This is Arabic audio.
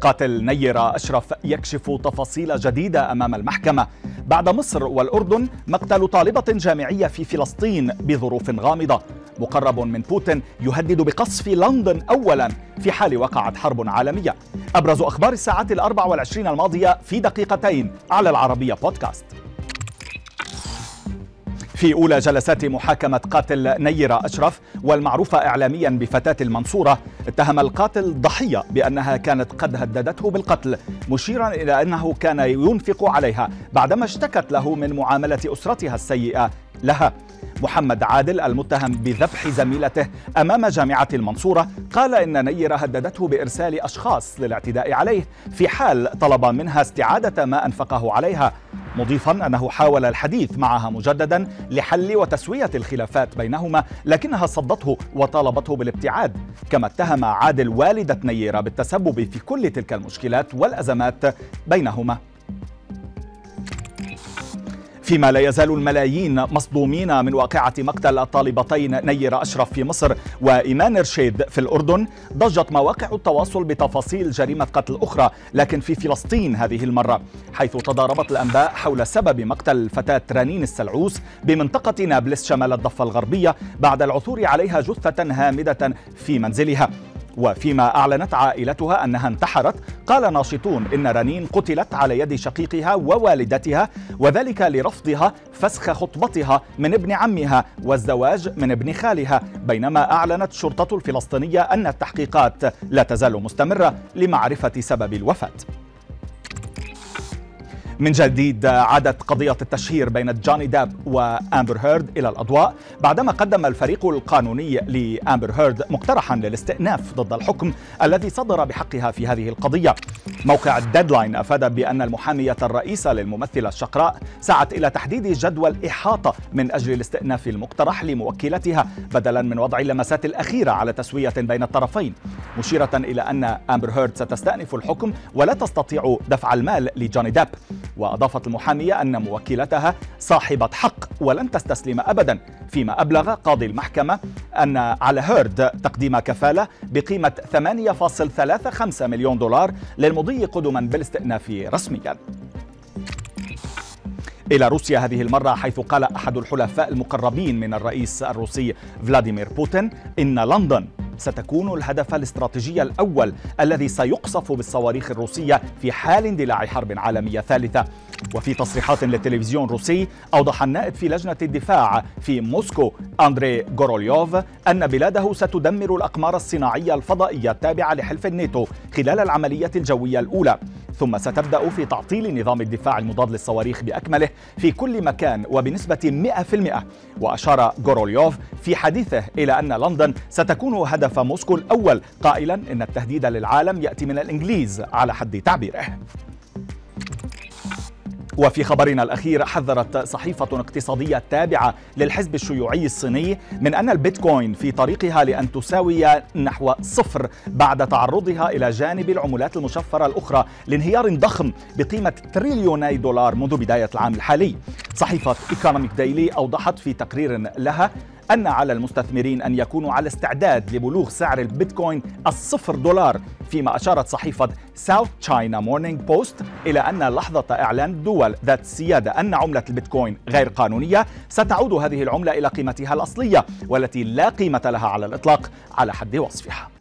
قاتل نيرة أشرف يكشف تفاصيل جديدة أمام المحكمة. بعد مصر والأردن مقتل طالبة جامعية في فلسطين بظروف غامضة. مقرب من بوتين يهدد بقصف لندن أولا في حال وقعت حرب عالمية. أبرز أخبار الساعات الأربع والعشرين الماضية في دقيقتين على العربية بودكاست. في أولى جلسات محاكمة قاتل نيرة أشرف والمعروفة إعلاميا بفتاة المنصورة اتهم القاتل ضحية بأنها كانت قد هددته بالقتل مشيرا إلى أنه كان ينفق عليها بعدما اشتكت له من معاملة أسرتها السيئة. لها. محمد عادل المتهم بذبح زميلته أمام جامعة المنصورة قال إن نيره هددته بإرسال أشخاص للاعتداء عليه في حال طلب منها استعادة ما أنفقه عليها مضيفا أنه حاول الحديث معها مجددا لحل وتسوية الخلافات بينهما لكنها صدته وطالبته بالابتعاد. كما اتهم عادل والدة نيره بالتسبب في كل تلك المشكلات والأزمات بينهما. فيما لا يزال الملايين مصدومين من واقعة مقتل الطالبتين نيرة أشرف في مصر وإيمان رشيد في الأردن. ضجت مواقع التواصل بتفاصيل جريمة قتل أخرى لكن في فلسطين هذه المرة حيث تضاربت الأنباء حول سبب مقتل الفتاة رنين السلعوس بمنطقة نابلس شمال الضفة الغربية بعد العثور عليها جثة هامدة في منزلها. وفيما أعلنت عائلتها أنها انتحرت قال ناشطون إن رنين قتلت على يد شقيقها ووالدتها وذلك لرفضها فسخ خطبتها من ابن عمها والزواج من ابن خالها بينما أعلنت الشرطة الفلسطينية أن التحقيقات لا تزال مستمرة لمعرفة سبب الوفاة. من جديد عادت قضية التشهير بين جوني داب وأمبر هيرد إلى الأضواء بعدما قدم الفريق القانوني لأمبر هيرد مقترحا للاستئناف ضد الحكم الذي صدر بحقها في هذه القضية. موقع ال Deadline أفاد بأن المحامية الرئيسة للممثلة الشقراء سعت إلى تحديد جدول إحاطة من أجل الاستئناف المقترح لموكلتها بدلا من وضع اللمسات الأخيرة على تسوية بين الطرفين مشيرة إلى أن أمبر هيرد ستستأنف الحكم ولا تستطيع دفع المال لجوني داب. وأضافت المحامية أن موكلتها صاحبة حق ولن تستسلم أبدا فيما أبلغ قاضي المحكمة أن على هيرد تقديم كفالة بقيمة 8.35 مليون دولار للمضي قدما بالاستئناف رسميا. إلى روسيا هذه المرة حيث قال أحد الحلفاء المقربين من الرئيس الروسي فلاديمير بوتين إن لندن ستكون الهدف الاستراتيجي الأول الذي سيقصف بالصواريخ الروسية في حال اندلاع حرب عالمية ثالثة. وفي تصريحات للتلفزيون الروسي أوضح النائب في لجنة الدفاع في موسكو أندري غوروليوف أن بلاده ستدمر الأقمار الصناعية الفضائية التابعة لحلف الناتو خلال العملية الجوية الأولى. ثم ستبدأ في تعطيل نظام الدفاع المضاد للصواريخ بأكمله في كل مكان وبنسبة 100% وأشار غوروليوف في حديثه إلى أن لندن ستكون هدف موسكو الأول قائلا إن التهديد للعالم يأتي من الإنجليز على حد تعبيره. وفي خبرنا الأخير حذرت صحيفة اقتصادية تابعة للحزب الشيوعي الصيني من أن البيتكوين في طريقها لأن تساوي نحو صفر بعد تعرضها إلى جانب العملات المشفرة الأخرى لانهيار ضخم بقيمة تريليوني دولار منذ بداية العام الحالي. صحيفة Economic Daily أوضحت في تقرير لها أن على المستثمرين أن يكونوا على استعداد لبلوغ سعر البيتكوين الصفر دولار فيما أشارت صحيفة South China Morning Post إلى أن لحظة إعلان الدول ذات السيادة أن عملة البيتكوين غير قانونية ستعود هذه العملة إلى قيمتها الأصلية والتي لا قيمة لها على الإطلاق على حد وصفها.